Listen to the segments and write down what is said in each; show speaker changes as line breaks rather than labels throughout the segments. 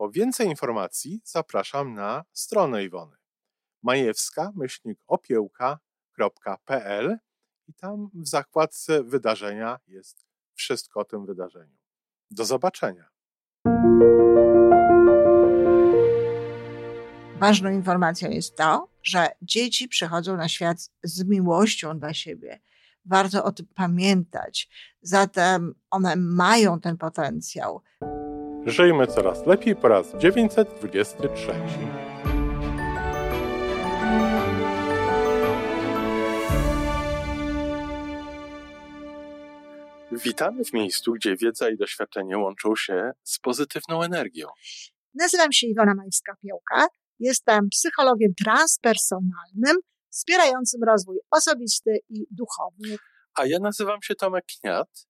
Po więcej informacji zapraszam na stronę Iwony majewska-opiełka.pl i tam w zakładce wydarzenia jest wszystko o tym wydarzeniu. Do zobaczenia.
Ważną informacją jest to, że dzieci przychodzą na świat z miłością dla siebie. Warto o tym pamiętać. Zatem one mają ten potencjał.
Żyjmy coraz lepiej po raz 923. Witamy w miejscu, gdzie wiedza i doświadczenie łączą się z pozytywną energią.
Nazywam się Iwona Majewska-Piołka. Jestem psychologiem transpersonalnym, wspierającym rozwój osobisty i duchowy.
A ja nazywam się Tomek Kniat.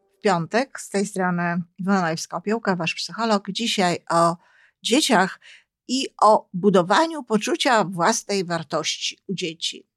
Piątek z tej strony Iwona Majewska-Opiełka, wasz psycholog. Dzisiaj o dzieciach i o budowaniu poczucia własnej wartości u dzieci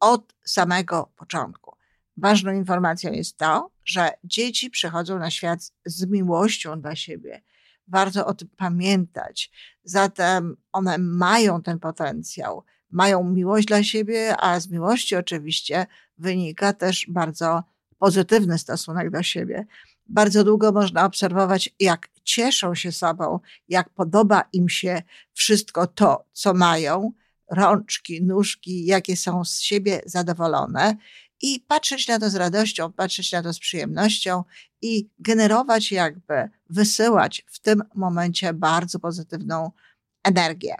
od samego początku. Ważną informacją jest to, że dzieci przychodzą na świat z miłością dla siebie. Warto o tym pamiętać. Zatem one mają ten potencjał, mają miłość dla siebie, a z miłości oczywiście wynika też bardzo pozytywny stosunek do siebie. Bardzo długo można obserwować, jak cieszą się sobą, jak podoba im się wszystko to, co mają, rączki, nóżki, jakie są z siebie zadowolone i patrzeć na to z radością, patrzeć na to z przyjemnością i generować jakby, wysyłać w tym momencie bardzo pozytywną energię.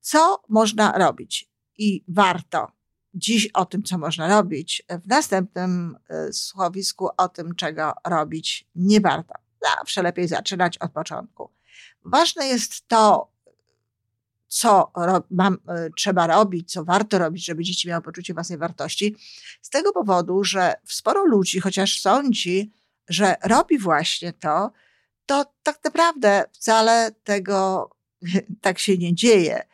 Co można robić i warto? Dziś o tym, co można robić, w następnym y, słowisku o tym, czego robić nie warto. Zawsze lepiej zaczynać od początku. Ważne jest to, co ro, mam, y, trzeba robić, co warto robić, żeby dzieci miały poczucie własnej wartości, z tego powodu, że sporo ludzi, chociaż sądzi, że robi właśnie to, to tak naprawdę wcale tego tak się nie dzieje.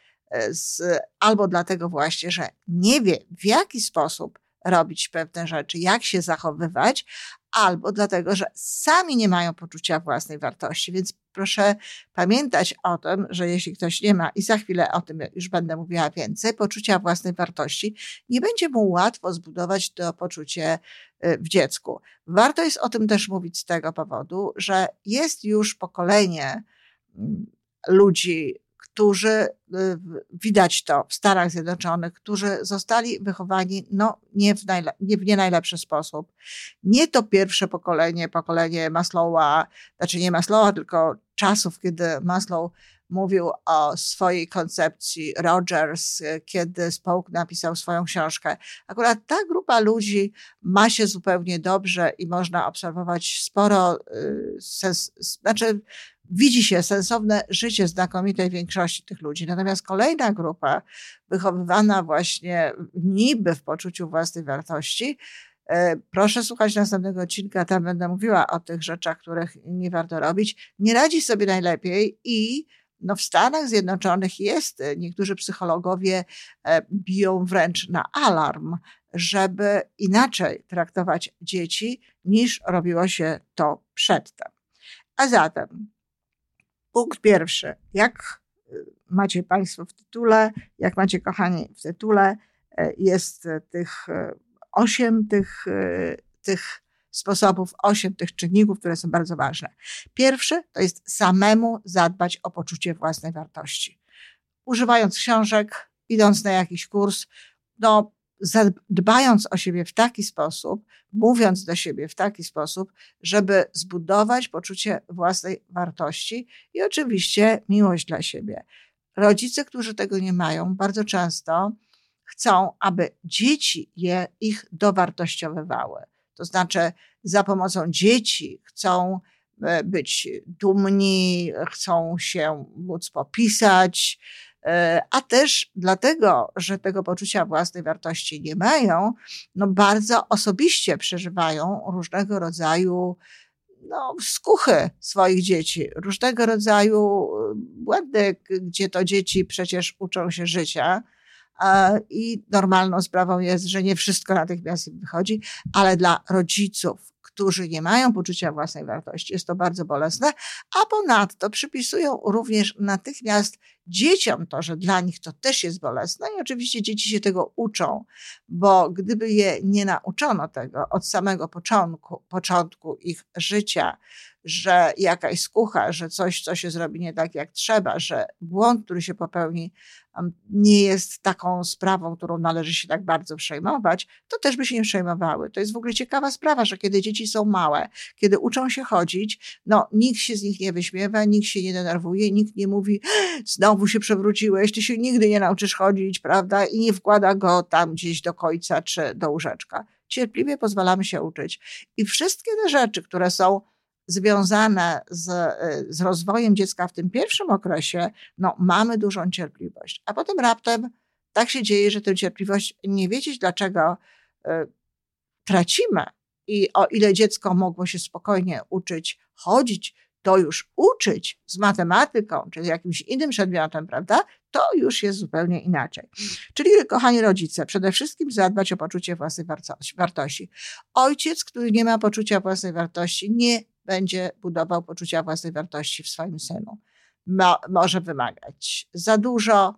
Z, albo dlatego właśnie, że nie wie, w jaki sposób robić pewne rzeczy, jak się zachowywać, albo dlatego, że sami nie mają poczucia własnej wartości. Więc proszę pamiętać o tym, że jeśli ktoś nie ma, i za chwilę o tym już będę mówiła więcej, poczucia własnej wartości, nie będzie mu łatwo zbudować to poczucie y, w dziecku. Warto jest o tym też mówić z tego powodu, że jest już pokolenie mm, ludzi, którzy, y, widać to w Stanach Zjednoczonych, którzy zostali wychowani no, nie, w najle- nie w nie najlepszy sposób. Nie to pierwsze pokolenie, pokolenie Maslowa, znaczy nie Maslowa, tylko czasów, kiedy Maslow mówił o swojej koncepcji Rogers, kiedy Spoke napisał swoją książkę. Akurat ta grupa ludzi ma się zupełnie dobrze i można obserwować sporo, y, sens, znaczy widzi się sensowne życie znakomitej większości tych ludzi. Natomiast kolejna grupa, wychowywana właśnie niby w poczuciu własnej wartości, e, Proszę słuchać następnego odcinka, tam będę mówiła o tych rzeczach, których nie warto robić. Nie radzi sobie najlepiej i no w Stanach Zjednoczonych jest, e, niektórzy psychologowie e, biją wręcz na alarm, żeby inaczej traktować dzieci niż robiło się to przedtem. A zatem Punkt pierwszy. Jak y, macie Państwo w tytule, jak macie kochani w tytule, y, jest tych y, osiem tych, tych sposobów, osiem tych czynników, które są bardzo ważne. Pierwszy to jest samemu zadbać o poczucie własnej wartości. używając książek, idąc na jakiś kurs, no, dbając o siebie w taki sposób, mówiąc do siebie w taki sposób, żeby zbudować poczucie własnej wartości i oczywiście miłość dla siebie. Rodzice, którzy tego nie mają, bardzo często chcą, aby dzieci je ich dowartościowywały. To znaczy, za pomocą dzieci chcą e, być dumni, chcą się móc popisać, a też dlatego, że tego poczucia własnej wartości nie mają, no bardzo osobiście przeżywają różnego rodzaju no, skuchy swoich dzieci, różnego rodzaju e, błędy, gdzie to dzieci przecież uczą się życia, i normalną sprawą jest, że nie wszystko natychmiast im wychodzi, ale dla rodziców, którzy nie mają poczucia własnej wartości, jest to bardzo bolesne, a ponadto przypisują również natychmiast dzieciom to, że dla nich to też jest bolesne i oczywiście dzieci się tego uczą, bo gdyby je nie nauczono tego od samego początku, początku ich życia, że jakaś skucha, że coś, co się zrobi nie tak jak trzeba, że błąd, który się popełni, nie jest taką sprawą, którą należy się tak bardzo przejmować, to też by się nie przejmowały. To jest w ogóle ciekawa sprawa, że kiedy dzieci są małe, kiedy uczą się chodzić, no nikt się z nich nie wyśmiewa, nikt się nie denerwuje, nikt nie mówi, znowu się przewróciłeś, ty się nigdy nie nauczysz chodzić, prawda? I nie wkłada go tam gdzieś do końca czy do łóżeczka. Cierpliwie pozwalamy się uczyć. I wszystkie te rzeczy, które są związane z, y, z rozwojem dziecka w tym pierwszym okresie, no mamy dużą cierpliwość. A potem raptem tak się dzieje, że tę cierpliwość nie wiedzieć dlaczego y, tracimy. I o ile dziecko mogło się spokojnie uczyć chodzić, to już uczyć z matematyką czy z jakimś innym przedmiotem, prawda? To już jest zupełnie inaczej. Czyli, kochani rodzice, przede wszystkim zadbać o poczucie własnej wartości. Ojciec, który nie ma poczucia własnej wartości, nie będzie budował poczucia własnej wartości w swoim synu. Mo, może wymagać za dużo,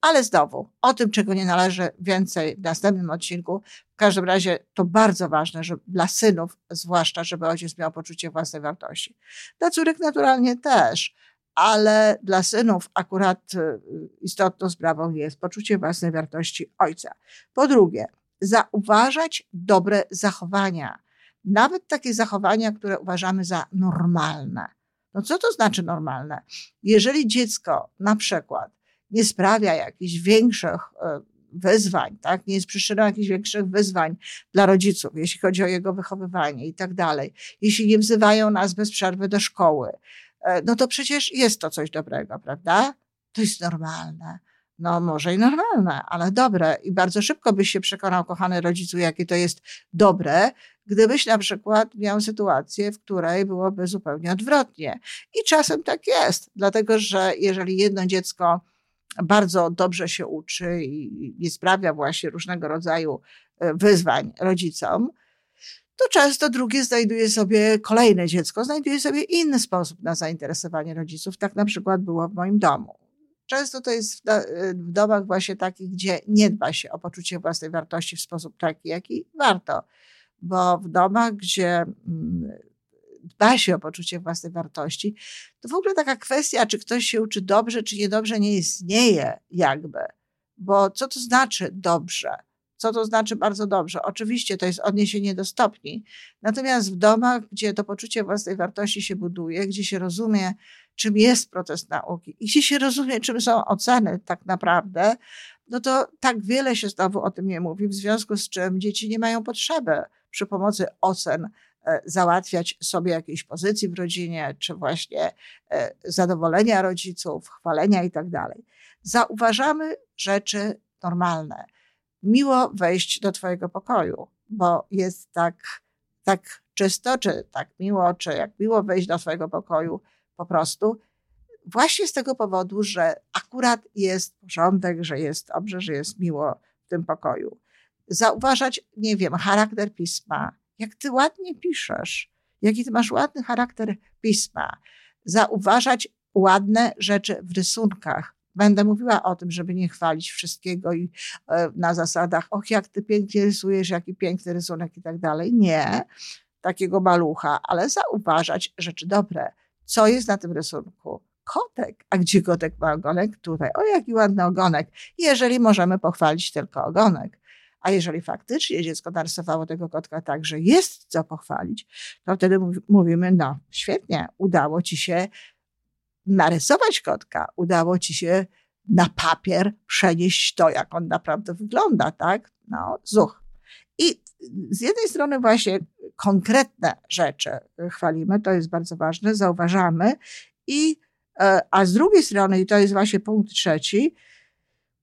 ale znowu o tym, czego nie należy więcej w następnym odcinku. W każdym razie to bardzo ważne, że dla synów zwłaszcza, żeby ojciec miał poczucie własnej wartości. Dla córek naturalnie też, ale dla synów akurat y, istotną sprawą jest poczucie własnej wartości ojca. Po drugie, zauważać dobre zachowania nawet takie zachowania, które uważamy za normalne. No co to znaczy normalne? Jeżeli dziecko na przykład nie sprawia jakichś większych e, wyzwań, tak? nie jest przyczyną jakichś większych wyzwań dla rodziców, jeśli chodzi o jego wychowywanie i tak dalej, jeśli nie wzywają nas bez przerwy do szkoły, e, no to przecież jest to coś dobrego, prawda? To jest normalne. No, może i normalne, ale dobre. I bardzo szybko byś się przekonał, kochany rodzicu, jakie to jest dobre, gdybyś na przykład miał sytuację, w której byłoby zupełnie odwrotnie. I czasem tak jest, dlatego że jeżeli jedno dziecko bardzo dobrze się uczy i nie sprawia właśnie różnego rodzaju e, wyzwań rodzicom, to często drugie znajduje sobie, kolejne dziecko znajduje sobie inny sposób na zainteresowanie rodziców. Tak na przykład było w moim domu. Często to jest w, w domach właśnie takich, gdzie nie dba się o poczucie własnej wartości w sposób taki, jaki warto bo w domach, gdzie mm, dba się o poczucie własnej wartości, to w ogóle taka kwestia, czy ktoś się uczy dobrze, czy niedobrze, nie istnieje jakby. Bo co to znaczy dobrze? Co to znaczy bardzo dobrze? Oczywiście to jest odniesienie do stopni. Natomiast w domach, gdzie to poczucie własnej wartości się buduje, gdzie się rozumie, czym jest proces nauki i gdzie się rozumie, czym są oceny tak naprawdę, no to tak wiele się znowu o tym nie mówi, w związku z czym dzieci nie mają potrzeby przy pomocy ocen e, załatwiać sobie jakiejś pozycji w rodzinie, czy właśnie e, zadowolenia rodziców, chwalenia i tak dalej. Zauważamy rzeczy normalne. Miło wejść do Twojego pokoju, bo jest tak, tak czysto, czy tak miło, czy jak miło wejść do Twojego pokoju po prostu. Właśnie z tego powodu, że akurat jest porządek, że jest dobrze, że jest miło w tym pokoju zauważać, nie wiem, charakter pisma. Jak ty ładnie piszesz, jaki ty masz ładny charakter pisma. Zauważać ładne rzeczy w rysunkach. Będę mówiła o tym, żeby nie chwalić wszystkiego i e, na zasadach, och, jak ty pięknie rysujesz, jaki piękny rysunek i tak dalej. Nie, takiego malucha, ale zauważać rzeczy dobre. Co jest na tym rysunku? kotek. A gdzie kotek ma ogonek? Tutaj. O, jaki ładny ogonek. Jeżeli możemy pochwalić tylko ogonek. A jeżeli faktycznie dziecko narysowało tego kotka tak, że jest co pochwalić, to wtedy mówimy, no świetnie, udało ci się narysować kotka, udało ci się na papier przenieść to, jak on naprawdę wygląda, tak? No, zuch. I z jednej strony właśnie konkretne rzeczy chwalimy, to jest bardzo ważne, zauważamy, i, e, a z drugiej strony, i to jest właśnie punkt trzeci,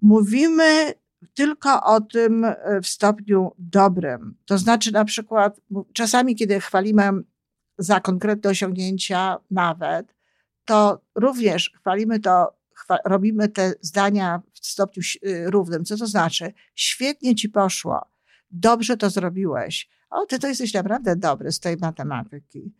mówimy tylko o tym e, w stopniu dobrym. To znaczy, na przykład, czasami, kiedy chwalimy za konkretne osiągnięcia, nawet, to również chwalimy to, robimy te zdania w stopniu y, równym. Co to znaczy? Świetnie ci poszło, dobrze to zrobiłeś. O, ty to jesteś naprawdę dobry z tej matematyki.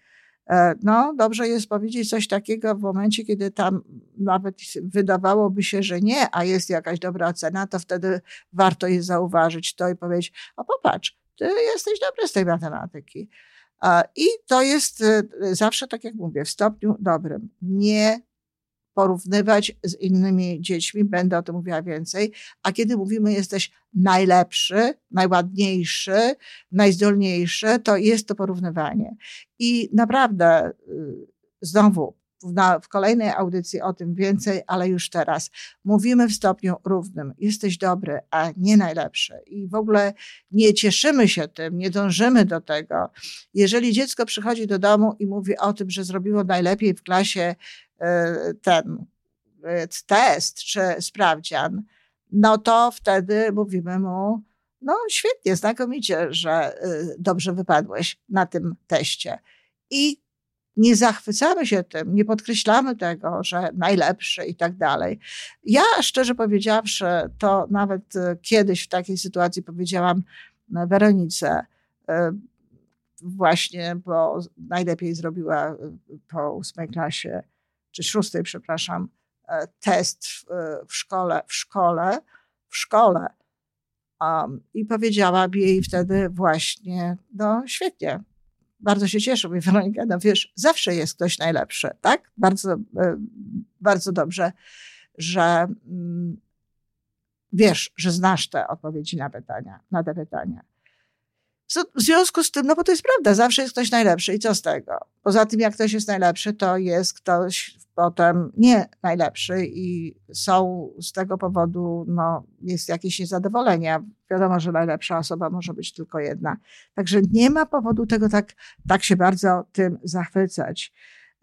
E, no, dobrze jest powiedzieć coś takiego w momencie, kiedy tam nawet wydawałoby się, że nie, a jest jakaś dobra ocena, to wtedy warto jest zauważyć to i powiedzieć, o popatrz, ty jesteś dobry z tej matematyki. I to jest e, zawsze, tak jak mówię, w stopniu dobrym. Nie porównywać z innymi dziećmi, będę o tym mówiła więcej. A kiedy mówimy, jesteś najlepszy, najładniejszy, najzdolniejszy, to jest to porównywanie. I naprawdę, y, znowu, na, w kolejnej audycji o tym więcej, ale już teraz. Mówimy w stopniu równym. Jesteś dobry, a nie najlepszy. I w ogóle nie cieszymy się tym, nie dążymy do tego. Jeżeli dziecko przychodzi do domu i mówi o tym, że zrobiło najlepiej w klasie e, ten e, test czy sprawdzian, no to wtedy mówimy mu, no świetnie, znakomicie, że e, dobrze wypadłeś na tym teście. I nie zachwycamy się tym, nie podkreślamy tego, że najlepszy i tak dalej. Ja szczerze powiedziawszy, to nawet e, kiedyś w takiej sytuacji powiedziałam e, Weronice, e, właśnie, bo najlepiej zrobiła po ósmej klasie, czy szóstej, przepraszam, test w szkole, w szkole, w szkole. Um, I powiedziałam jej wtedy właśnie, no świetnie, bardzo się cieszę, mówi Weronika, no wiesz, zawsze jest ktoś najlepszy, tak? Bardzo, e, bardzo dobrze, że mm, wiesz, że znasz te odpowiedzi na pytania, na te pytania. W związku z tym, no bo to jest prawda, zawsze jest ktoś najlepszy i co z tego? Poza tym, jak ktoś jest najlepszy, to jest ktoś potem nie najlepszy i są z tego powodu, no, jest jakieś niezadowolenie. Wiadomo, że najlepsza osoba może być tylko jedna. Także nie ma powodu tego tak, tak się bardzo tym zachwycać.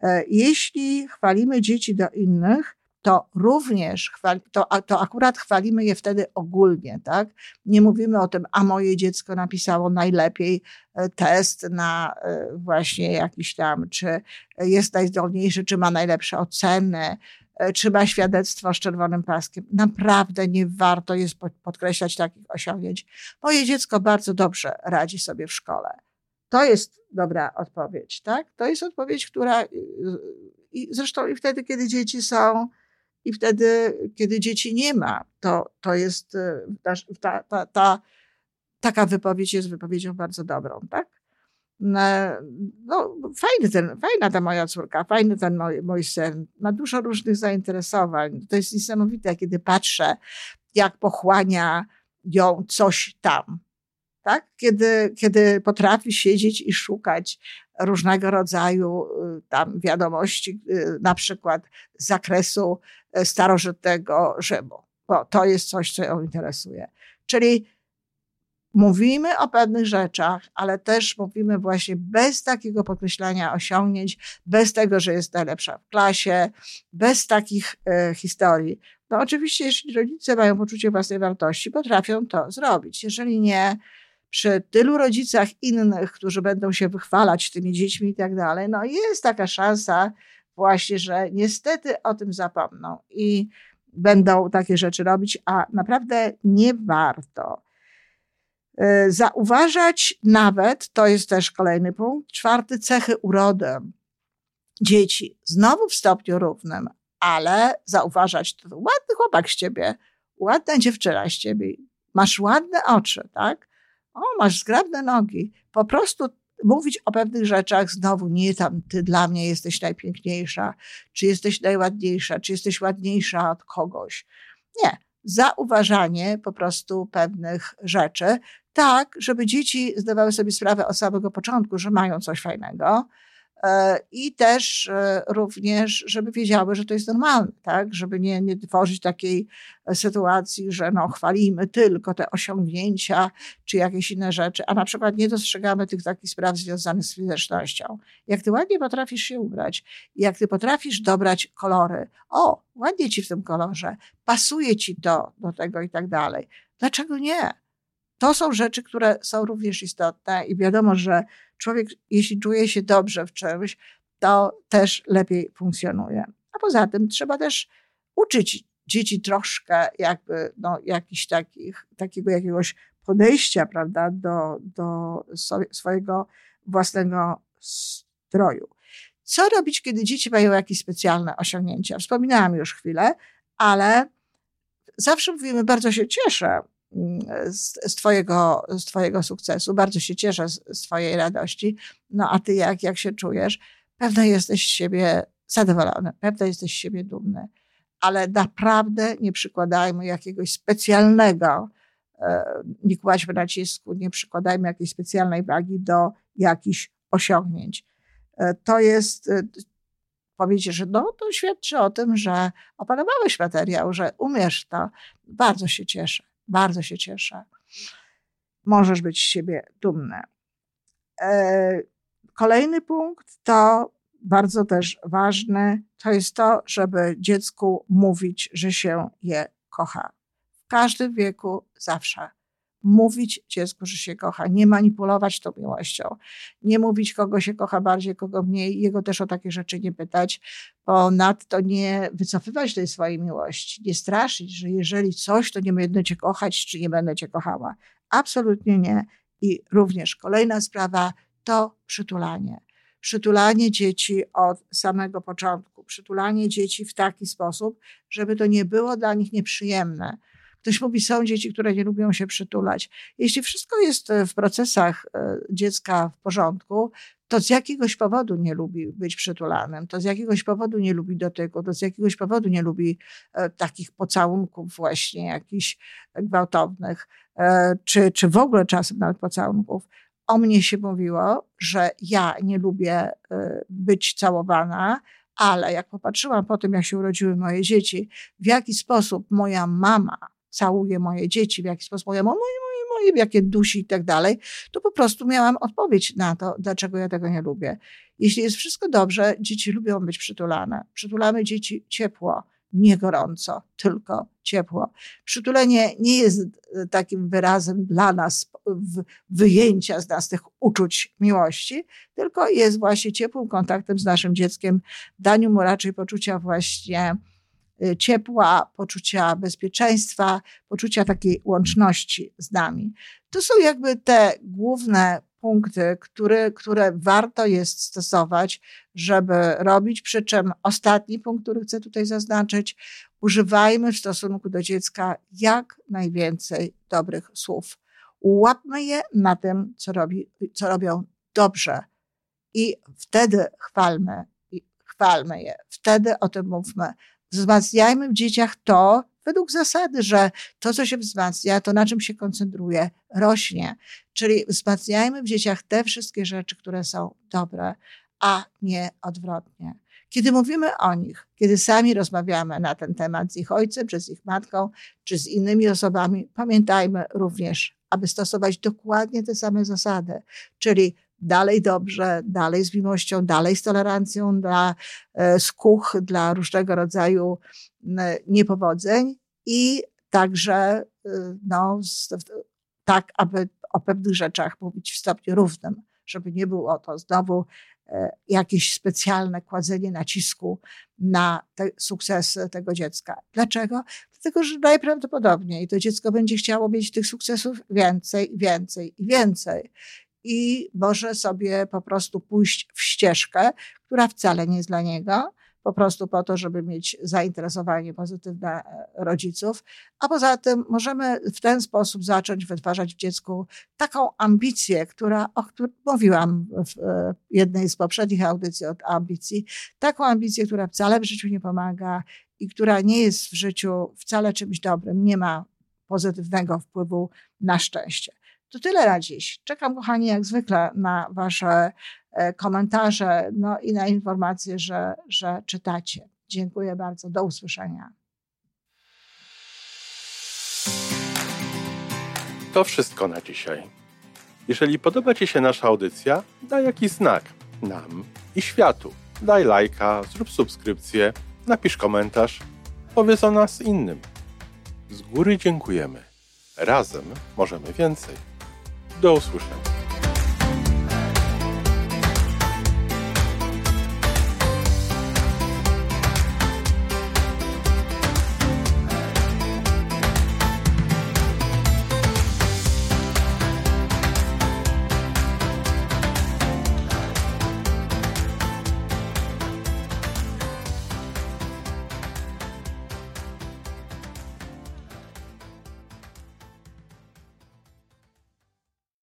E, jeśli chwalimy dzieci do innych, to również chwali, to, to akurat chwalimy je wtedy ogólnie, tak? Nie mówimy o tym, a moje dziecko napisało najlepiej e, test na e, właśnie jakiś tam, czy jest najzdolniejszy, czy ma najlepsze oceny, e, czy ma świadectwo z czerwonym paskiem. Naprawdę nie warto jest podkreślać takich osiągnięć. Moje dziecko bardzo dobrze radzi sobie w szkole. To jest dobra odpowiedź, tak? To jest odpowiedź, która i zresztą i wtedy, kiedy dzieci są i wtedy, kiedy dzieci nie ma, to, to jest e, ta, ta, ta, taka wypowiedź jest wypowiedzią bardzo dobrą, tak? No, fajny ten, fajna ta moja córka, fajny ten mój, mój syn, ma dużo różnych zainteresowań. To jest niesamowite, kiedy patrzę, jak pochłania ją coś tam. Tak? Kiedy, kiedy potrafi siedzieć i szukać różnego rodzaju y, tam wiadomości, y, na przykład z zakresu y, starożytnego Rzymu, bo to jest coś, co ją interesuje. Czyli mówimy o pewnych rzeczach, ale też mówimy właśnie bez takiego podkreślania osiągnięć, bez tego, że jest najlepsza w klasie, bez takich e, historii. No oczywiście, jeśli rodzice mają poczucie własnej wartości, potrafią to zrobić. Jeżeli nie, przy tylu rodzicach innych, którzy będą się wychwalać tymi dziećmi i tak dalej, no jest taka szansa właśnie, że niestety o tym zapomną i będą takie rzeczy robić, a naprawdę nie warto. E, zauważać nawet, to jest też kolejny punkt, czwarty, cechy urody dzieci. Znowu w stopniu równym, ale zauważać, to ładny chłopak z ciebie, ładna dziewczyna z ciebie, masz ładne oczy, tak? O, masz zgrabne nogi. Po prostu mówić o pewnych rzeczach znowu nie tam, ty dla mnie jesteś najpiękniejsza, czy jesteś najładniejsza, czy jesteś ładniejsza od kogoś. Nie. Zauważanie po prostu pewnych rzeczy, tak, żeby dzieci zdawały sobie sprawę od samego początku, że mają coś fajnego, i też e, również, żeby wiedziały, że to jest normalne, tak? Żeby nie, nie tworzyć takiej e, sytuacji, że no, chwalimy tylko te osiągnięcia czy jakieś inne rzeczy, a na przykład nie dostrzegamy tych takich spraw związanych z fizycznością. Jak ty ładnie potrafisz się ubrać, jak ty potrafisz dobrać kolory, o, ładnie ci w tym kolorze, pasuje ci to do tego i tak dalej. Dlaczego nie? To są rzeczy, które są również istotne i wiadomo, że człowiek, jeśli czuje się dobrze w czymś, to też lepiej funkcjonuje. A poza tym trzeba też uczyć dzieci troszkę jakby no, jakiś takich, takiego jakiegoś podejścia, prawda, do, do swojego własnego stroju. Co robić, kiedy dzieci mają jakieś specjalne osiągnięcia? Wspominałam już chwilę, ale zawsze mówimy, bardzo się cieszę, z, z, twojego, z Twojego sukcesu. Bardzo się cieszę z, z Twojej radości. No a Ty jak, jak się czujesz? Pewnie jesteś z siebie zadowolony, pewnie jesteś z siebie dumny, ale naprawdę nie przykładajmy jakiegoś specjalnego, e, nie kładźmy nacisku, nie przykładajmy jakiejś specjalnej wagi do jakichś osiągnięć. E, to jest, e, powiedzieć, że no, to świadczy o tym, że opanowałeś materiał, że umiesz to. Bardzo się cieszę. Bardzo się cieszę. Możesz być z siebie dumny. E, kolejny punkt to bardzo też ważny, to jest to, żeby dziecku mówić, że się je kocha. W każdym wieku zawsze mówić dziecku, że się kocha, nie manipulować tą miłością, nie mówić, kogo się kocha bardziej, kogo mniej, jego też o takie rzeczy nie pytać, ponadto nie wycofywać tej swojej miłości, nie straszyć, że jeżeli coś, to nie będę cię kochać, czy nie będę cię kochała. Absolutnie nie. I również kolejna sprawa to przytulanie. Przytulanie dzieci od samego początku, przytulanie dzieci w taki sposób, żeby to nie było dla nich nieprzyjemne, Ktoś mówi, są dzieci, które nie lubią się przytulać. Jeśli wszystko jest e, w procesach e, dziecka w porządku, to z jakiegoś powodu nie lubi być przytulanym, to z jakiegoś powodu nie lubi dotyku, to z jakiegoś powodu nie lubi e, takich pocałunków właśnie jakichś gwałtownych, czy, czy w ogóle czasem nawet pocałunków. O mnie się mówiło, że ja nie lubię być całowana, ale jak popatrzyłam po tym, jak się urodziły moje dzieci, w jaki sposób moja mama całuje moje dzieci, w jaki sposób moja moje, moje, moje, jakie dusi i tak dalej, to po prostu miałam odpowiedź na to, dlaczego ja tego nie lubię. Jeśli jest wszystko dobrze, dzieci lubią być przytulane. Przytulamy dzieci ciepło, nie gorąco, tylko ciepło. Przytulenie nie jest e, takim wyrazem dla nas wyjęcia z nas tych uczuć miłości, tylko jest właśnie ciepłym kontaktem z naszym dzieckiem, daniu mu raczej poczucia właśnie ciepła, poczucia bezpieczeństwa, poczucia takiej łączności z nami. To są jakby te główne punkty, które, które warto jest stosować, żeby robić. Przy czym ostatni punkt, który chcę tutaj zaznaczyć, używajmy w stosunku do dziecka jak najwięcej dobrych słów. Łapmy je na tym, co, robi, co robią dobrze. I wtedy chwalmy, chwalmy je, wtedy o tym mówmy wzmacniajmy w dzieciach to, według zasady, że to, co się wzmacnia, to na czym się koncentruje, rośnie. Czyli wzmacniajmy w dzieciach te wszystkie rzeczy, które są dobre, a nie odwrotnie. Kiedy mówimy o nich, kiedy sami rozmawiamy na ten temat z ich ojcem, czy z ich matką, czy z innymi osobami, pamiętajmy również, aby stosować dokładnie te same zasady, czyli dalej dobrze, dalej z miłością, dalej z tolerancją dla e, skuch, dla różnego rodzaju niepowodzeń i także e, no, tak, aby o pewnych rzeczach mówić w stopniu równym, żeby nie było to znowu e, jakieś specjalne kładzenie nacisku na te sukcesy tego dziecka. Dlaczego? Dlatego, że najprawdopodobniej to dziecko będzie chciało mieć tych sukcesów więcej, więcej i więcej i może sobie po prostu pójść w ścieżkę, która wcale nie jest dla niego, po prostu po to, żeby mieć zainteresowanie pozytywne e, rodziców. A poza tym możemy w ten sposób zacząć wytwarzać w dziecku taką ambicję, która, o której mówiłam w e, jednej z poprzednich audycji od ambicji, taką ambicję, która wcale w życiu nie pomaga i która nie jest w życiu wcale czymś dobrym, nie ma pozytywnego wpływu na szczęście. To tyle na dziś. Czekam, kochani, jak zwykle na Wasze e, komentarze no i na informacje, że, że czytacie. Dziękuję bardzo. Do usłyszenia.
To wszystko na dzisiaj. Jeżeli podoba Ci się nasza audycja, daj jakiś znak nam i światu. Daj lajka, zrób subskrypcję, napisz komentarz, powiedz o nas innym. Z góry dziękujemy. Razem możemy więcej. Do usłyszenia.